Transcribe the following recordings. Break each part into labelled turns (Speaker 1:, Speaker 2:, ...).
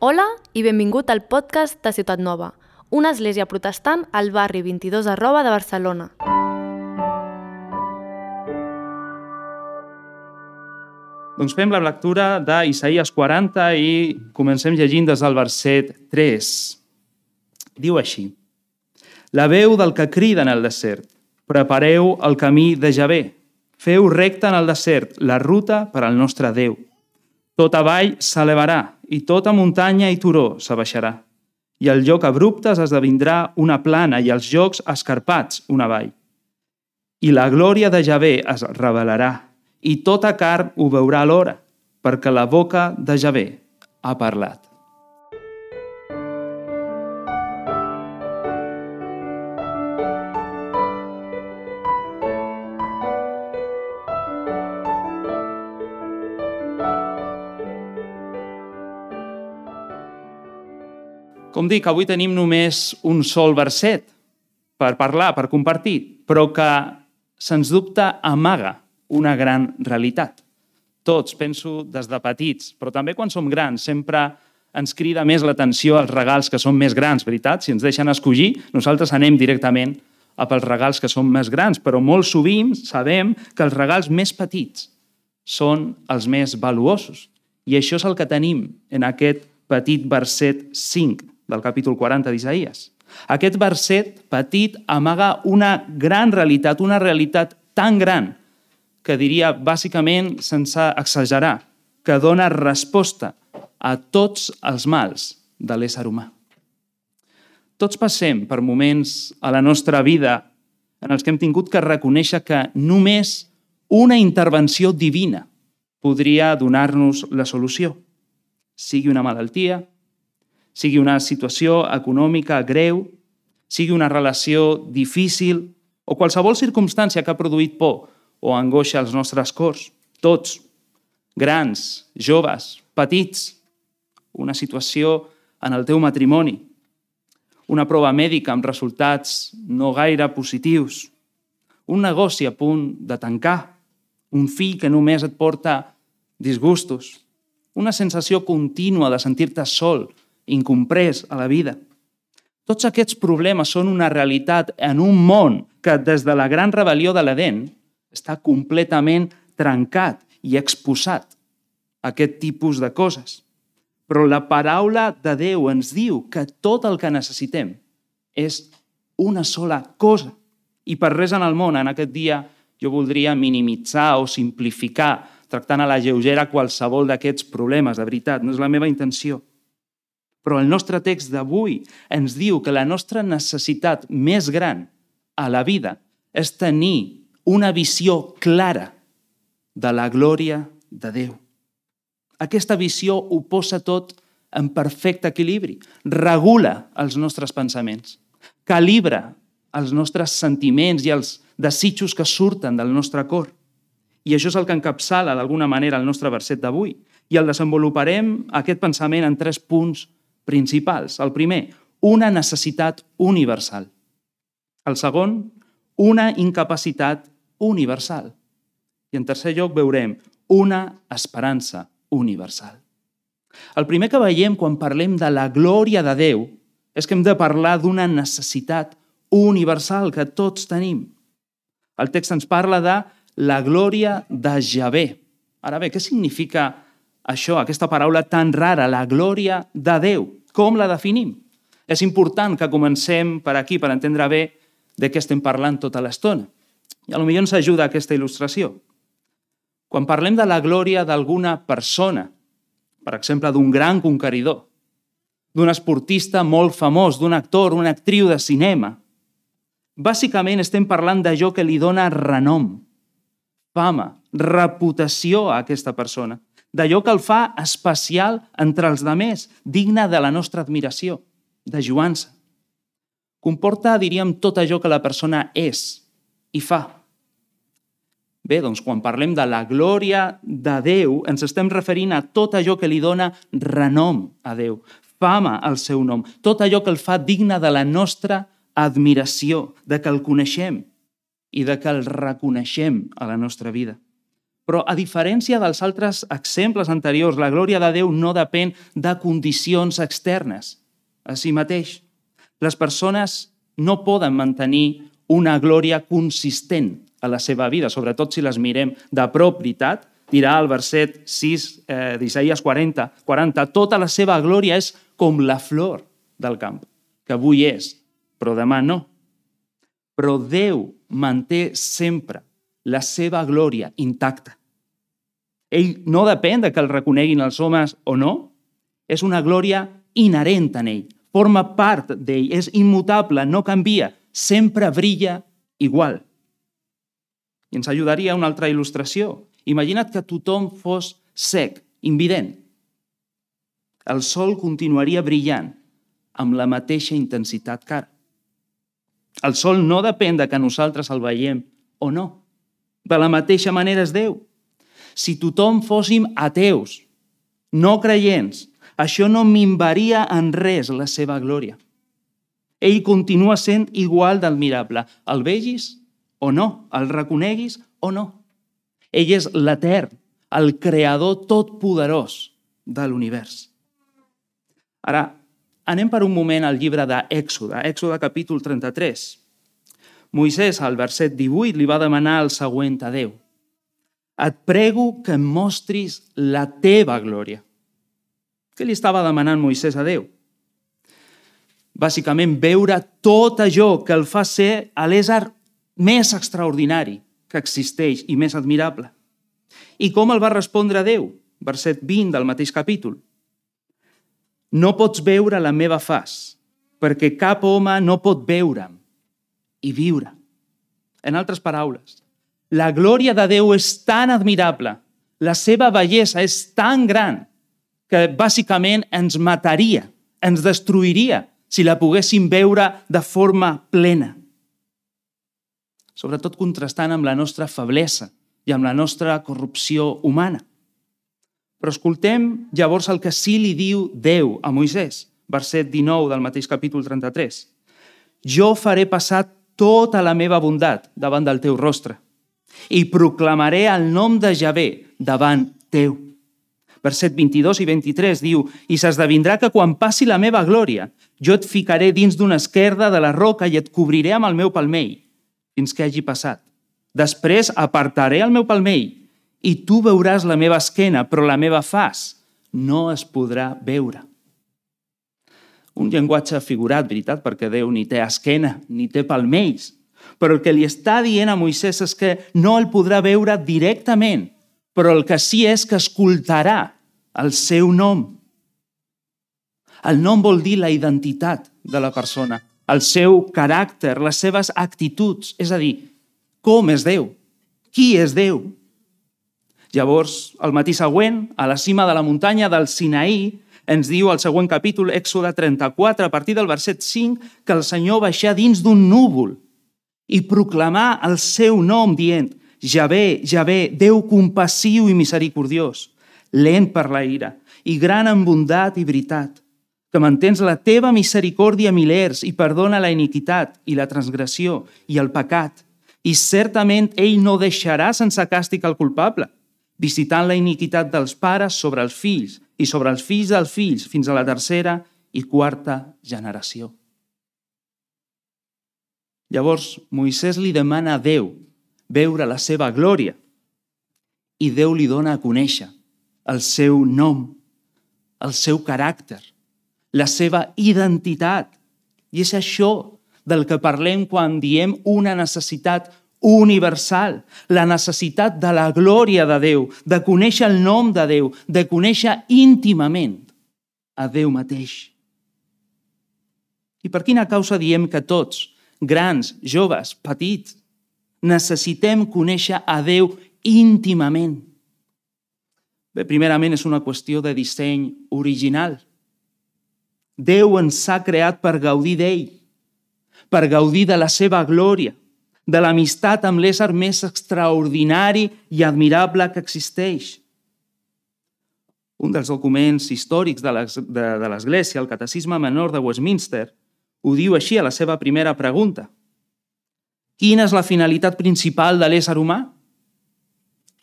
Speaker 1: Hola i benvingut al podcast de Ciutat Nova, una església protestant al barri 22 arroba de Barcelona.
Speaker 2: Doncs fem la lectura d'Isaïes 40 i comencem llegint des del verset 3. Diu així, La veu del que crida en el desert, prepareu el camí de Javé, feu recte en el desert la ruta per al nostre Déu. Tota vall s'elevarà i tota muntanya i turó s'abaixarà. I el lloc abruptes esdevindrà una plana i els llocs escarpats una vall. I la glòria de Javé es revelarà i tota carn ho veurà alhora, perquè la boca de Javé ha parlat. Com dic, avui tenim només un sol verset per parlar, per compartir, però que, sens dubte, amaga una gran realitat. Tots, penso, des de petits, però també quan som grans, sempre ens crida més l'atenció als regals que són més grans, veritat? Si ens deixen escollir, nosaltres anem directament a pels regals que són més grans, però molt sovint sabem que els regals més petits són els més valuosos. I això és el que tenim en aquest petit verset 5 del capítol 40 d'Isaïes. Aquest verset petit amaga una gran realitat, una realitat tan gran que diria bàsicament, sense exagerar, que dona resposta a tots els mals de l'ésser humà. Tots passem per moments a la nostra vida en els que hem tingut que reconèixer que només una intervenció divina podria donar-nos la solució. Sigui una malaltia, sigui una situació econòmica greu, sigui una relació difícil o qualsevol circumstància que ha produït por o angoixa als nostres cors. Tots, grans, joves, petits, una situació en el teu matrimoni, una prova mèdica amb resultats no gaire positius, un negoci a punt de tancar, un fill que només et porta disgustos, una sensació contínua de sentir-te sol incomprès a la vida. Tots aquests problemes són una realitat en un món que des de la gran rebel·lió de l'Eden està completament trencat i exposat a aquest tipus de coses. Però la paraula de Déu ens diu que tot el que necessitem és una sola cosa. I per res en el món, en aquest dia, jo voldria minimitzar o simplificar, tractant a la lleugera qualsevol d'aquests problemes, de veritat, no és la meva intenció. Però el nostre text d'avui ens diu que la nostra necessitat més gran a la vida és tenir una visió clara de la glòria de Déu. Aquesta visió ho posa tot en perfecte equilibri, regula els nostres pensaments, calibra els nostres sentiments i els desitjos que surten del nostre cor. I això és el que encapçala d'alguna manera el nostre verset d'avui. I el desenvoluparem aquest pensament en tres punts principals. El primer, una necessitat universal. El segon, una incapacitat universal. I en tercer lloc veurem una esperança universal. El primer que veiem quan parlem de la glòria de Déu és que hem de parlar d'una necessitat universal que tots tenim. El text ens parla de la glòria de Javé. Ara bé, què significa això, aquesta paraula tan rara, la glòria de Déu? Com la definim? És important que comencem per aquí per entendre bé de què estem parlant tota l'estona. I a lo millor ens ajuda aquesta il·lustració. Quan parlem de la glòria d'alguna persona, per exemple, d'un gran conqueridor, d'un esportista molt famós, d'un actor, una actriu de cinema, bàsicament estem parlant d'allò que li dona renom, fama, reputació a aquesta persona d'allò que el fa especial entre els demés, digne de la nostra admiració, de Joança. Comporta, diríem, tot allò que la persona és i fa. Bé, doncs quan parlem de la glòria de Déu, ens estem referint a tot allò que li dona renom a Déu, fama al seu nom, tot allò que el fa digne de la nostra admiració, de que el coneixem i de que el reconeixem a la nostra vida. Però a diferència dels altres exemples anteriors, la glòria de Déu no depèn de condicions externes a si mateix. Les persones no poden mantenir una glòria consistent a la seva vida, sobretot si les mirem de prop, veritat? Dirà el verset 6 eh, d'Isaías 40, 40, tota la seva glòria és com la flor del camp, que avui és, però demà no. Però Déu manté sempre la seva glòria intacta. Ell no depèn de que el reconeguin els homes o no, és una glòria inherent en ell, forma part d'ell, és immutable, no canvia, sempre brilla igual. I ens ajudaria una altra il·lustració. Imagina't que tothom fos sec, invident. El sol continuaria brillant amb la mateixa intensitat que ara. El sol no depèn de que nosaltres el veiem o no. De la mateixa manera és Déu. Si tothom fóssim ateus, no creients, això no minvaria en res la seva glòria. Ell continua sent igual d'admirable. El vegis o no, el reconeguis o no. Ell és l'etern, el creador totpoderós de l'univers. Ara, anem per un moment al llibre d'Èxode, Èxode capítol 33. Moisès, al verset 18, li va demanar el següent a Déu. Et prego que em mostris la teva glòria. Què li estava demanant Moisès a Déu? Bàsicament, veure tot allò que el fa ser l'ésser més extraordinari que existeix i més admirable. I com el va respondre Déu? Verset 20 del mateix capítol. No pots veure la meva faç, perquè cap home no pot veure'm i viure. En altres paraules, la glòria de Déu és tan admirable, la seva bellesa és tan gran, que bàsicament ens mataria, ens destruiria si la poguéssim veure de forma plena sobretot contrastant amb la nostra feblesa i amb la nostra corrupció humana. Però escoltem llavors el que sí li diu Déu a Moisès, verset 19 del mateix capítol 33. Jo faré passar tota la meva bondat davant del teu rostre i proclamaré el nom de Javé davant teu. Verset 22 i 23 diu I s'esdevindrà que quan passi la meva glòria, jo et ficaré dins d'una esquerda de la roca i et cobriré amb el meu palmell fins que hagi passat. Després apartaré el meu palmell i tu veuràs la meva esquena, però la meva faç no es podrà veure. Un llenguatge figurat, veritat, perquè Déu ni té esquena, ni té palmells. Però el que li està dient a Moisès és que no el podrà veure directament, però el que sí és que escoltarà el seu nom. El nom vol dir la identitat de la persona el seu caràcter, les seves actituds, és a dir, com és Déu, qui és Déu. Llavors, el matí següent, a la cima de la muntanya del Sinaí, ens diu el següent capítol, Èxode 34, a partir del verset 5, que el Senyor baixà dins d'un núvol i proclamar el seu nom dient Javé, Javé, Déu compassiu i misericordiós, lent per la ira i gran en bondat i veritat, que mantens la teva misericòrdia milers i perdona la iniquitat i la transgressió i el pecat. I certament ell no deixarà sense càstig el culpable, visitant la iniquitat dels pares sobre els fills i sobre els fills dels fills fins a la tercera i quarta generació. Llavors, Moisès li demana a Déu veure la seva glòria i Déu li dona a conèixer el seu nom, el seu caràcter, la seva identitat. I és això del que parlem quan diem una necessitat universal, la necessitat de la glòria de Déu, de conèixer el nom de Déu, de conèixer íntimament a Déu mateix. I per quina causa diem que tots, grans, joves, petits, necessitem conèixer a Déu íntimament? Bé, primerament és una qüestió de disseny original. Déu ens ha creat per gaudir d'ell, per gaudir de la seva glòria, de l'amistat amb l'ésser més extraordinari i admirable que existeix. Un dels documents històrics de l'Església, el Catecisme Menor de Westminster, ho diu així a la seva primera pregunta. Quina és la finalitat principal de l'ésser humà?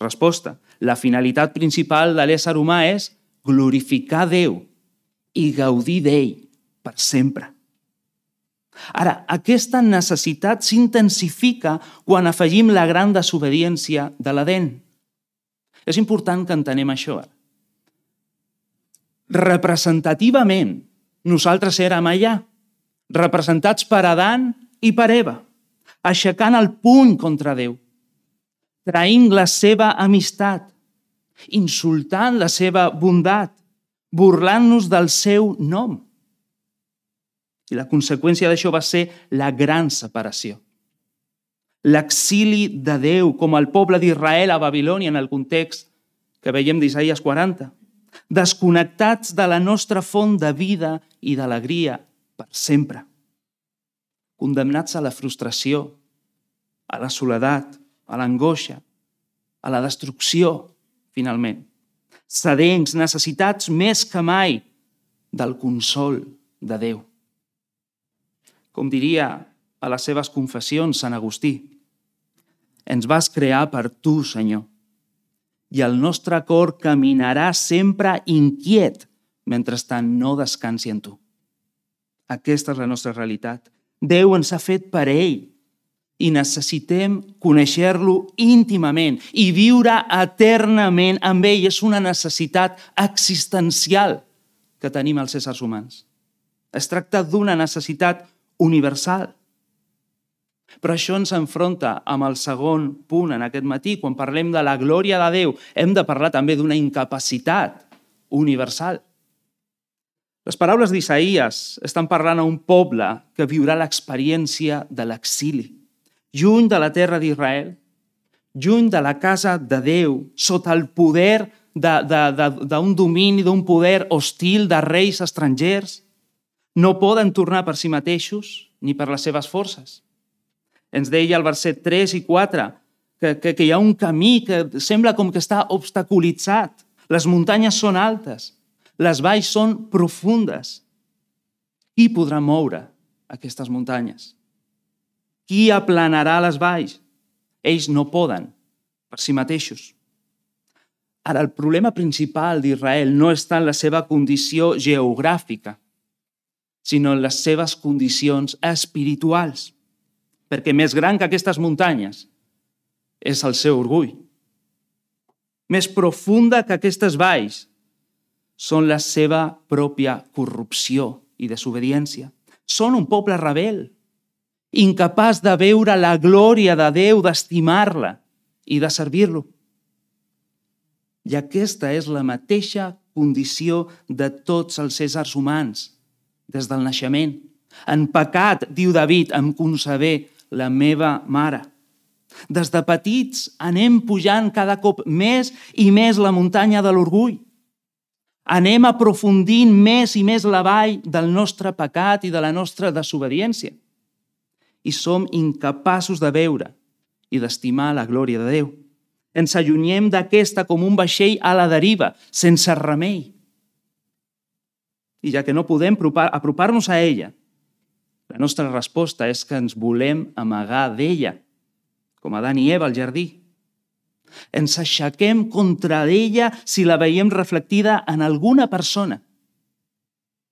Speaker 2: Resposta. La finalitat principal de l'ésser humà és glorificar Déu i gaudir d'ell per sempre. Ara, aquesta necessitat s'intensifica quan afegim la gran desobediència de l'Aden. És important que entenem això. Representativament, nosaltres érem allà, representats per Adan i per Eva, aixecant el puny contra Déu, traint la seva amistat, insultant la seva bondat, burlant-nos del seu nom. I la conseqüència d'això va ser la gran separació. L'exili de Déu com el poble d'Israel a Babilònia en el context que veiem d'Isaïas 40. Desconnectats de la nostra font de vida i d'alegria per sempre. Condemnats a la frustració, a la soledat, a l'angoixa, a la destrucció, finalment. Sedencs, necessitats més que mai del consol de Déu. Com diria a les seves confessions Sant Agustí, ens vas crear per tu, Senyor, i el nostre cor caminarà sempre inquiet mentrestant no descansi en tu. Aquesta és la nostra realitat. Déu ens ha fet per ell i necessitem conèixer-lo íntimament i viure eternament amb ell. És una necessitat existencial que tenim els éssers humans. Es tracta d'una necessitat universal. Però això ens enfronta amb el segon punt en aquest matí. Quan parlem de la glòria de Déu, hem de parlar també d'una incapacitat universal. Les paraules d'Isaïes estan parlant a un poble que viurà l'experiència de l'exili. Lluny de la terra d'Israel, lluny de la casa de Déu, sota el poder d'un domini, d'un poder hostil de reis estrangers, no poden tornar per si mateixos ni per les seves forces. Ens deia el verset 3 i 4 que, que, que hi ha un camí que sembla com que està obstaculitzat. Les muntanyes són altes, les valls són profundes. Qui podrà moure aquestes muntanyes? Qui aplanarà les valls? Ells no poden per si mateixos. Ara, el problema principal d'Israel no està en la seva condició geogràfica, sinó en les seves condicions espirituals. Perquè més gran que aquestes muntanyes és el seu orgull. Més profunda que aquestes valls són la seva pròpia corrupció i desobediència. Són un poble rebel, incapaç de veure la glòria de Déu, d'estimar-la i de servir-lo. I aquesta és la mateixa condició de tots els éssers humans, des del naixement. En pecat, diu David, em concebé la meva mare. Des de petits anem pujant cada cop més i més la muntanya de l'orgull anem aprofundint més i més la vall del nostre pecat i de la nostra desobediència. I som incapaços de veure i d'estimar la glòria de Déu. Ens allunyem d'aquesta com un vaixell a la deriva, sense remei. I ja que no podem apropar-nos a ella, la nostra resposta és que ens volem amagar d'ella, com Adán i Eva al jardí, ens aixequem contra ella si la veiem reflectida en alguna persona.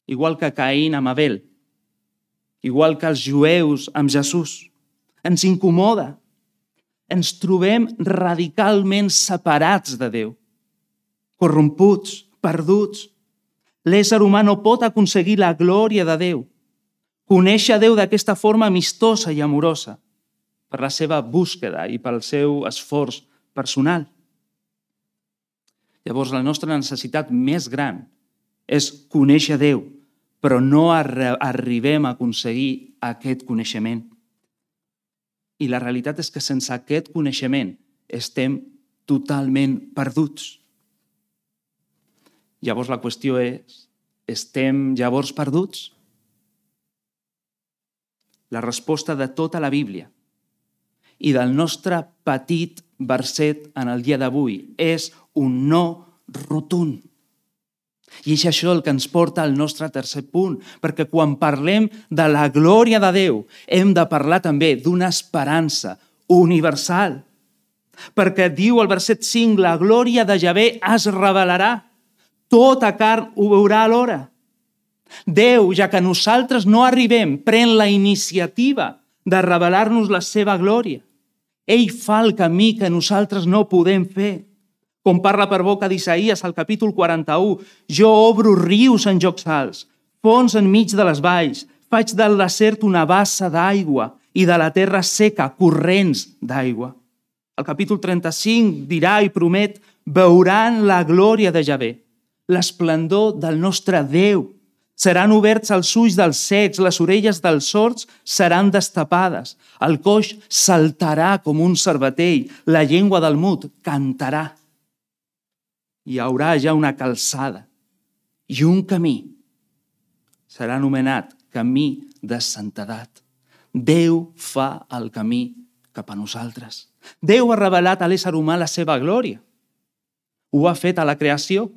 Speaker 2: Igual que Caín amb Abel, igual que els jueus amb Jesús. Ens incomoda. Ens trobem radicalment separats de Déu, corromputs, perduts. L'ésser humà no pot aconseguir la glòria de Déu, conèixer Déu d'aquesta forma amistosa i amorosa, per la seva búsqueda i pel seu esforç personal. Llavors, la nostra necessitat més gran és conèixer Déu, però no arribem a aconseguir aquest coneixement. I la realitat és que sense aquest coneixement estem totalment perduts. Llavors la qüestió és, estem llavors perduts? La resposta de tota la Bíblia i del nostre petit verset en el dia d'avui és un no rotund. I és això el que ens porta al nostre tercer punt, perquè quan parlem de la glòria de Déu, hem de parlar també d'una esperança universal. Perquè diu el verset 5, la glòria de Javé es revelarà. Tota carn ho veurà alhora. Déu, ja que nosaltres no arribem, pren la iniciativa de revelar-nos la seva glòria. Ell fa el camí que nosaltres no podem fer. Com parla per boca d'Isaïes al capítol 41, jo obro rius en jocs alts, fonts enmig de les valls, faig del desert una bassa d'aigua i de la terra seca corrents d'aigua. El capítol 35 dirà i promet veuran la glòria de Javé, l'esplendor del nostre Déu, Seran oberts els ulls dels cecs, les orelles dels sords seran destapades, el coix saltarà com un cervatell, la llengua del mut cantarà. Hi haurà ja una calçada i un camí. Serà anomenat camí de santedat. Déu fa el camí cap a nosaltres. Déu ha revelat a l'ésser humà la seva glòria. Ho ha fet a la creació.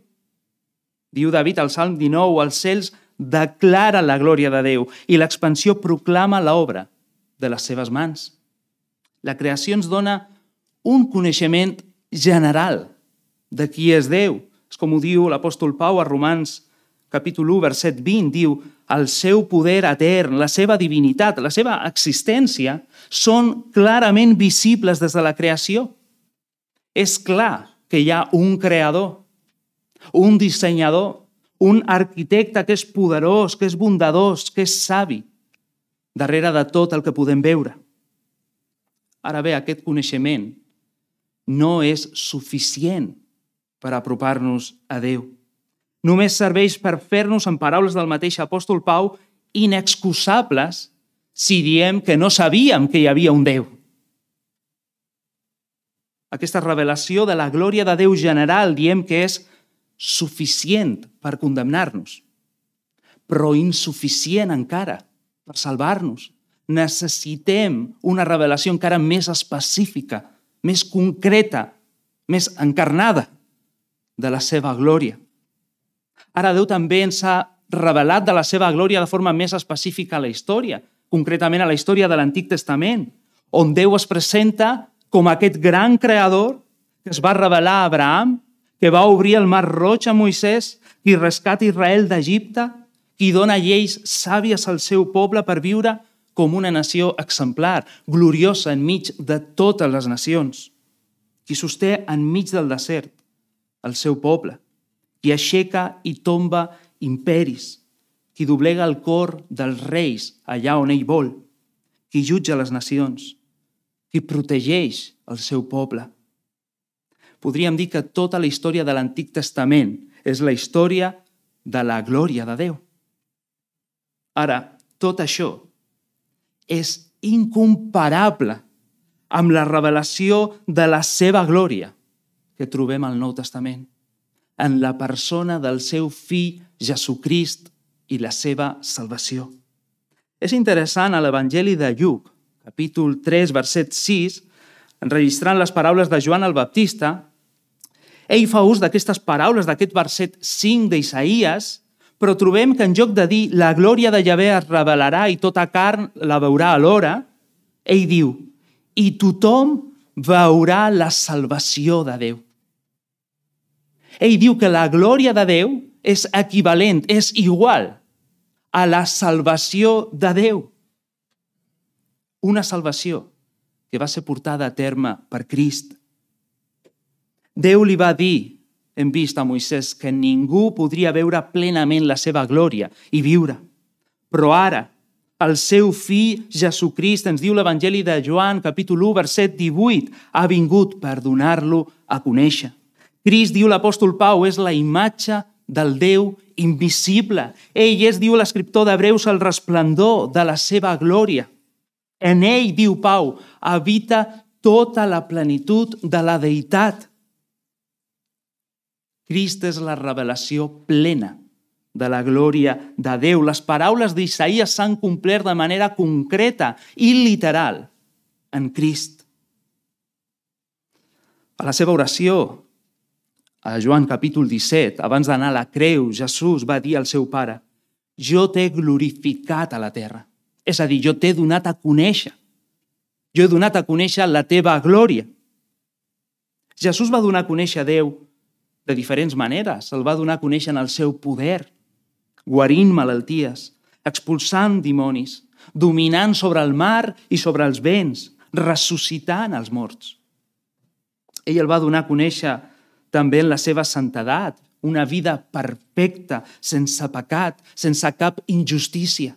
Speaker 2: Diu David al Salm 19, els cels declara la glòria de Déu i l'expansió proclama l'obra de les seves mans. La creació ens dona un coneixement general de qui és Déu. És com ho diu l'apòstol Pau a Romans capítol 1, verset 20, diu el seu poder etern, la seva divinitat, la seva existència són clarament visibles des de la creació. És clar que hi ha un creador, un dissenyador, un arquitecte que és poderós, que és bondadós, que és savi, darrere de tot el que podem veure. Ara bé, aquest coneixement no és suficient per apropar-nos a Déu. Només serveix per fer-nos, en paraules del mateix apòstol Pau, inexcusables si diem que no sabíem que hi havia un Déu. Aquesta revelació de la glòria de Déu general diem que és suficient per condemnar-nos, però insuficient encara per salvar-nos. Necessitem una revelació encara més específica, més concreta, més encarnada de la seva glòria. Ara Déu també ens ha revelat de la seva glòria de forma més específica a la història, concretament a la història de l'Antic Testament, on Déu es presenta com aquest gran creador que es va revelar a Abraham que va obrir el mar roig a Moisès, qui rescata Israel d'Egipte, qui dona lleis sàvies al seu poble per viure com una nació exemplar, gloriosa enmig de totes les nacions, qui sosté enmig del desert el seu poble, qui aixeca i tomba imperis, qui doblega el cor dels reis allà on ell vol, qui jutja les nacions, qui protegeix el seu poble, podríem dir que tota la història de l'Antic Testament és la història de la glòria de Déu. Ara, tot això és incomparable amb la revelació de la seva glòria que trobem al Nou Testament, en la persona del seu fill Jesucrist i la seva salvació. És interessant a l'Evangeli de Lluc, capítol 3, verset 6, enregistrant les paraules de Joan el Baptista, ell fa ús d'aquestes paraules, d'aquest verset 5 d'Isaïes, però trobem que en lloc de dir la glòria de Yahvé es revelarà i tota carn la veurà alhora, ell diu i tothom veurà la salvació de Déu. Ell diu que la glòria de Déu és equivalent, és igual a la salvació de Déu. Una salvació que va ser portada a terme per Crist. Déu li va dir, hem vist a Moisès, que ningú podria veure plenament la seva glòria i viure. Però ara, el seu fill Jesucrist, ens diu l'Evangeli de Joan, capítol 1, verset 18, ha vingut per donar-lo a conèixer. Crist, diu l'apòstol Pau, és la imatge del Déu invisible. Ell és, diu l'escriptor d'Hebreus, el resplendor de la seva glòria. En ell, diu Pau, habita tota la plenitud de la deïtat. Crist és la revelació plena de la glòria de Déu. Les paraules d'Isaïas s'han complert de manera concreta i literal en Crist. A la seva oració, a Joan capítol 17, abans d'anar a la creu, Jesús va dir al seu pare, jo t'he glorificat a la terra. És a dir, jo t'he donat a conèixer. Jo he donat a conèixer la teva glòria. Jesús va donar a conèixer Déu de diferents maneres. El va donar a conèixer en el seu poder, guarint malalties, expulsant dimonis, dominant sobre el mar i sobre els vents, ressuscitant els morts. Ell el va donar a conèixer també en la seva santedat, una vida perfecta, sense pecat, sense cap injustícia.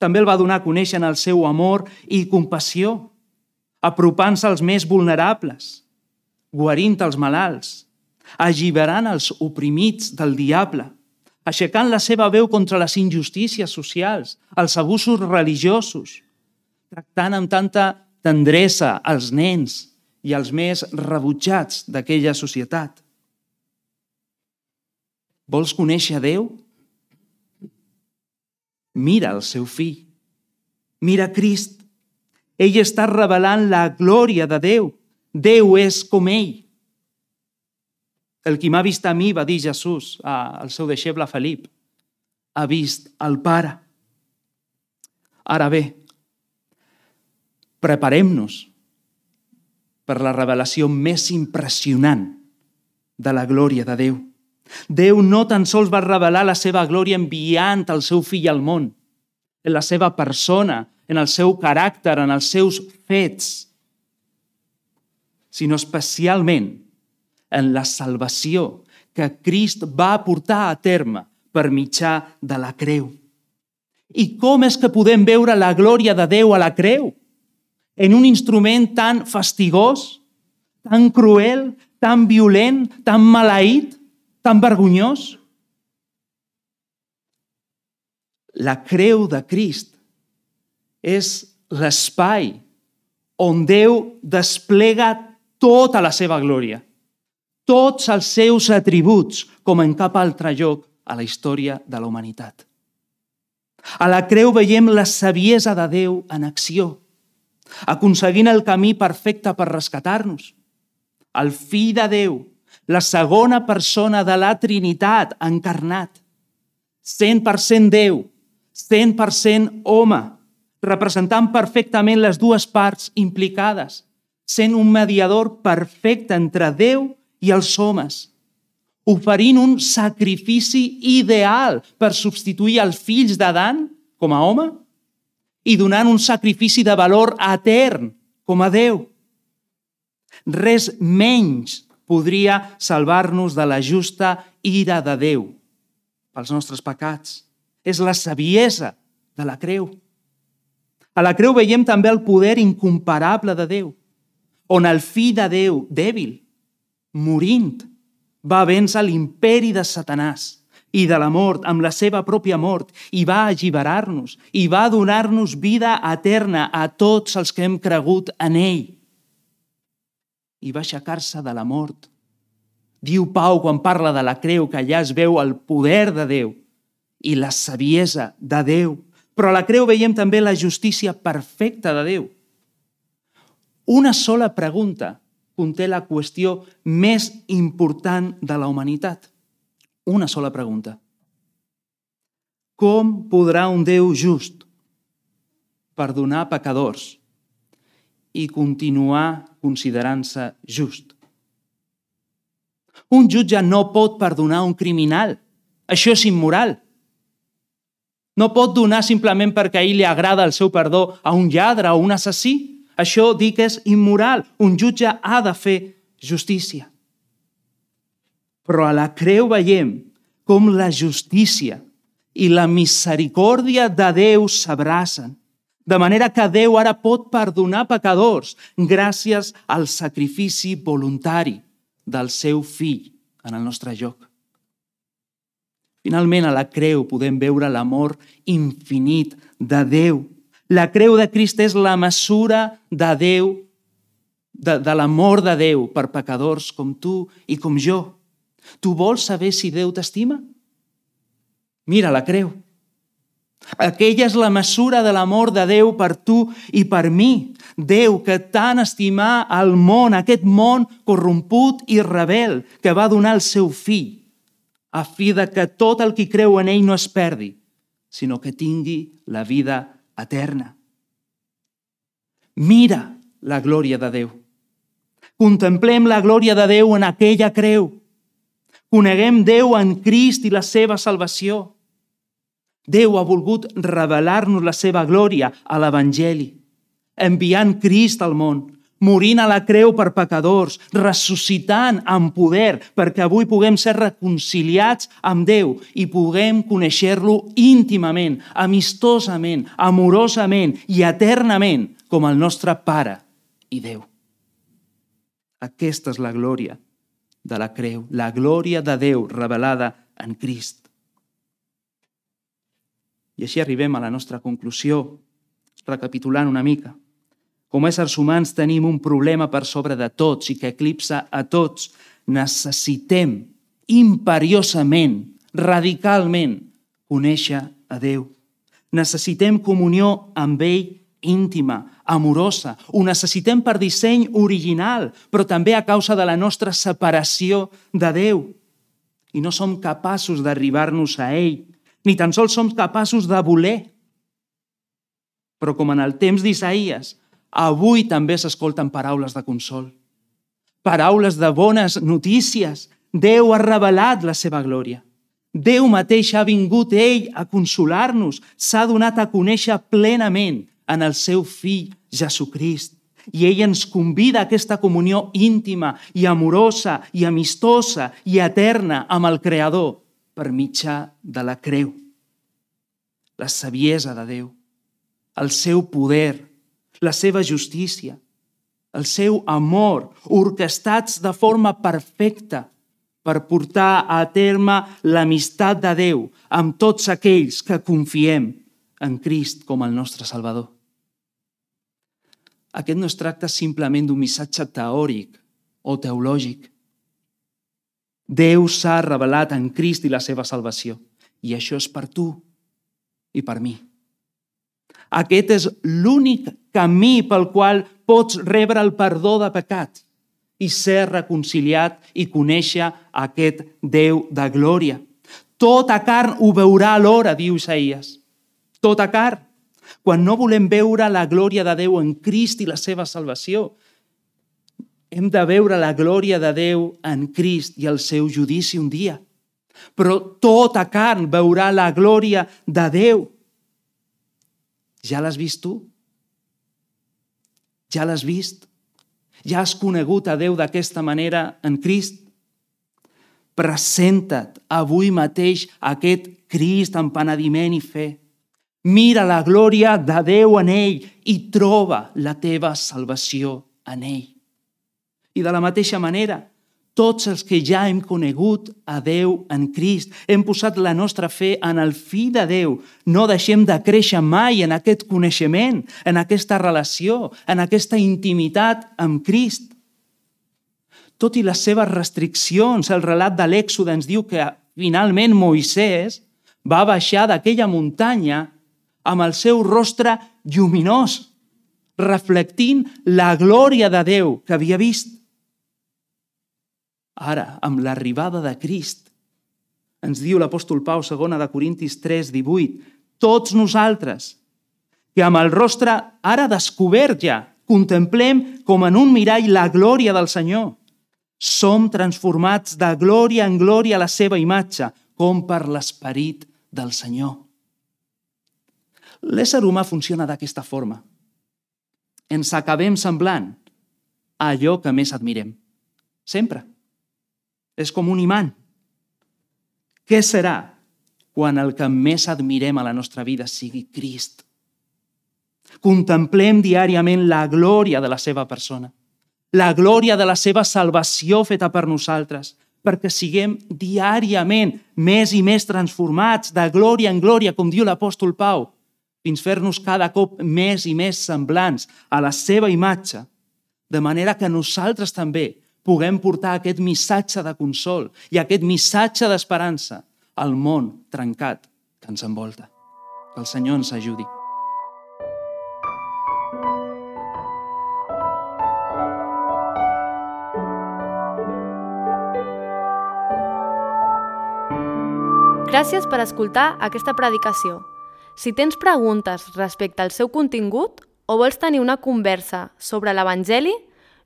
Speaker 2: També el va donar a conèixer en el seu amor i compassió, apropant-se als més vulnerables, guarint els malalts, alliberant els oprimits del diable, aixecant la seva veu contra les injustícies socials, els abusos religiosos, tractant amb tanta tendresa els nens i els més rebutjats d'aquella societat. Vols conèixer Déu? Mira el seu fill. Mira Crist. Ell està revelant la glòria de Déu. Déu és com ell. El qui m'ha vist a mi, va dir Jesús al seu deixeble Felip, ha vist el Pare. Ara bé, preparem-nos per la revelació més impressionant de la glòria de Déu. Déu no tan sols va revelar la seva glòria enviant el seu fill al món, en la seva persona, en el seu caràcter, en els seus fets, sinó especialment en la salvació que Crist va portar a terme per mitjà de la creu. I com és que podem veure la glòria de Déu a la creu? En un instrument tan fastigós, tan cruel, tan violent, tan maleït, tan vergonyós? La creu de Crist és l'espai on Déu desplega tota la seva glòria tots els seus atributs com en cap altre lloc a la història de la humanitat. A la creu veiem la saviesa de Déu en acció, aconseguint el camí perfecte per rescatar-nos. El fill de Déu, la segona persona de la Trinitat encarnat, 100% Déu, 100% home, representant perfectament les dues parts implicades, sent un mediador perfecte entre Déu i els homes, oferint un sacrifici ideal per substituir els fills d'Adan com a home i donant un sacrifici de valor etern com a Déu. Res menys podria salvar-nos de la justa ira de Déu pels nostres pecats. És la saviesa de la creu. A la creu veiem també el poder incomparable de Déu, on el fill de Déu, dèbil, morint, va vèncer l'imperi de Satanàs i de la mort amb la seva pròpia mort i va alliberar-nos i va donar-nos vida eterna a tots els que hem cregut en ell. I va aixecar-se de la mort. Diu Pau quan parla de la creu que allà es veu el poder de Déu i la saviesa de Déu. Però a la creu veiem també la justícia perfecta de Déu. Una sola pregunta conté la qüestió més important de la humanitat. Una sola pregunta. Com podrà un Déu just perdonar pecadors i continuar considerant-se just? Un jutge no pot perdonar un criminal. Això és immoral. No pot donar simplement perquè a ell li agrada el seu perdó a un lladre o un assassí. Això dic és immoral. Un jutge ha de fer justícia. Però a la creu veiem com la justícia i la misericòrdia de Déu s'abracen, de manera que Déu ara pot perdonar pecadors gràcies al sacrifici voluntari del seu fill en el nostre lloc. Finalment, a la creu podem veure l'amor infinit de Déu la creu de Crist és la mesura de Déu, de, de l'amor de Déu per pecadors com tu i com jo. Tu vols saber si Déu t'estima? Mira la creu. Aquella és la mesura de l'amor de Déu per tu i per mi. Déu que tant estimà el món, aquest món corromput i rebel, que va donar el seu fill, a fi de que tot el qui creu en ell no es perdi, sinó que tingui la vida eterna. Mira la glòria de Déu. Contemplem la glòria de Déu en aquella creu. Coneguem Déu en Crist i la seva salvació. Déu ha volgut revelar-nos la seva glòria a l'Evangeli, enviant Crist al món, morint a la creu per pecadors, ressuscitant amb poder perquè avui puguem ser reconciliats amb Déu i puguem conèixer-lo íntimament, amistosament, amorosament i eternament com el nostre Pare i Déu. Aquesta és la glòria de la creu, la glòria de Déu revelada en Crist. I així arribem a la nostra conclusió, recapitulant una mica. Com éssers humans tenim un problema per sobre de tots i que eclipsa a tots. Necessitem imperiosament, radicalment, conèixer a Déu. Necessitem comunió amb ell íntima, amorosa. Ho necessitem per disseny original, però també a causa de la nostra separació de Déu. I no som capaços d'arribar-nos a ell, ni tan sols som capaços de voler. Però com en el temps d'Isaïes, avui també s'escolten paraules de consol, paraules de bones notícies. Déu ha revelat la seva glòria. Déu mateix ha vingut ell a consolar-nos, s'ha donat a conèixer plenament en el seu fill Jesucrist. I ell ens convida a aquesta comunió íntima i amorosa i amistosa i eterna amb el Creador per mitjà de la creu. La saviesa de Déu, el seu poder, la seva justícia, el seu amor, orquestats de forma perfecta per portar a terme l'amistat de Déu amb tots aquells que confiem en Crist com el nostre Salvador. Aquest no es tracta simplement d'un missatge teòric o teològic. Déu s'ha revelat en Crist i la seva salvació. I això és per tu i per mi. Aquest és l'únic camí pel qual pots rebre el perdó de pecat i ser reconciliat i conèixer aquest Déu de glòria. Tota carn ho veurà alhora, diu Isaías. Tota carn. Quan no volem veure la glòria de Déu en Crist i la seva salvació, hem de veure la glòria de Déu en Crist i el seu judici un dia. Però tota carn veurà la glòria de Déu. Ja l'has vist tu? Ja l'has vist? Ja has conegut a Déu d'aquesta manera en Crist? Presenta't avui mateix aquest Crist en penediment i fe. Mira la glòria de Déu en ell i troba la teva salvació en ell. I de la mateixa manera, tots els que ja hem conegut a Déu en Crist, hem posat la nostra fe en el fill de Déu, no deixem de créixer mai en aquest coneixement, en aquesta relació, en aquesta intimitat amb Crist. Tot i les seves restriccions, el relat de l'Èxode ens diu que finalment Moisès va baixar d'aquella muntanya amb el seu rostre lluminós, reflectint la glòria de Déu que havia vist. Ara, amb l'arribada de Crist, ens diu l'apòstol Pau, segona de Corintis 3, 18, tots nosaltres, que amb el rostre ara descobert ja, contemplem com en un mirall la glòria del Senyor. Som transformats de glòria en glòria a la seva imatge, com per l'esperit del Senyor. L'ésser humà funciona d'aquesta forma. Ens acabem semblant a allò que més admirem. Sempre. És com un imant. Què serà quan el que més admirem a la nostra vida sigui Crist? Contemplem diàriament la glòria de la seva persona, la glòria de la seva salvació feta per nosaltres, perquè siguem diàriament més i més transformats de glòria en glòria, com diu l'apòstol Pau, fins fer-nos cada cop més i més semblants a la seva imatge, de manera que nosaltres també puguem portar aquest missatge de consol i aquest missatge d'esperança al món trencat que ens envolta. Que el Senyor ens ajudi.
Speaker 1: Gràcies per escoltar aquesta predicació. Si tens preguntes respecte al seu contingut o vols tenir una conversa sobre l'Evangeli,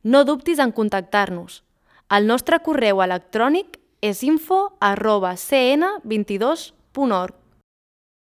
Speaker 1: No dubtis en contactar-nos. El nostre correu electrònic és info arroba cn22.org.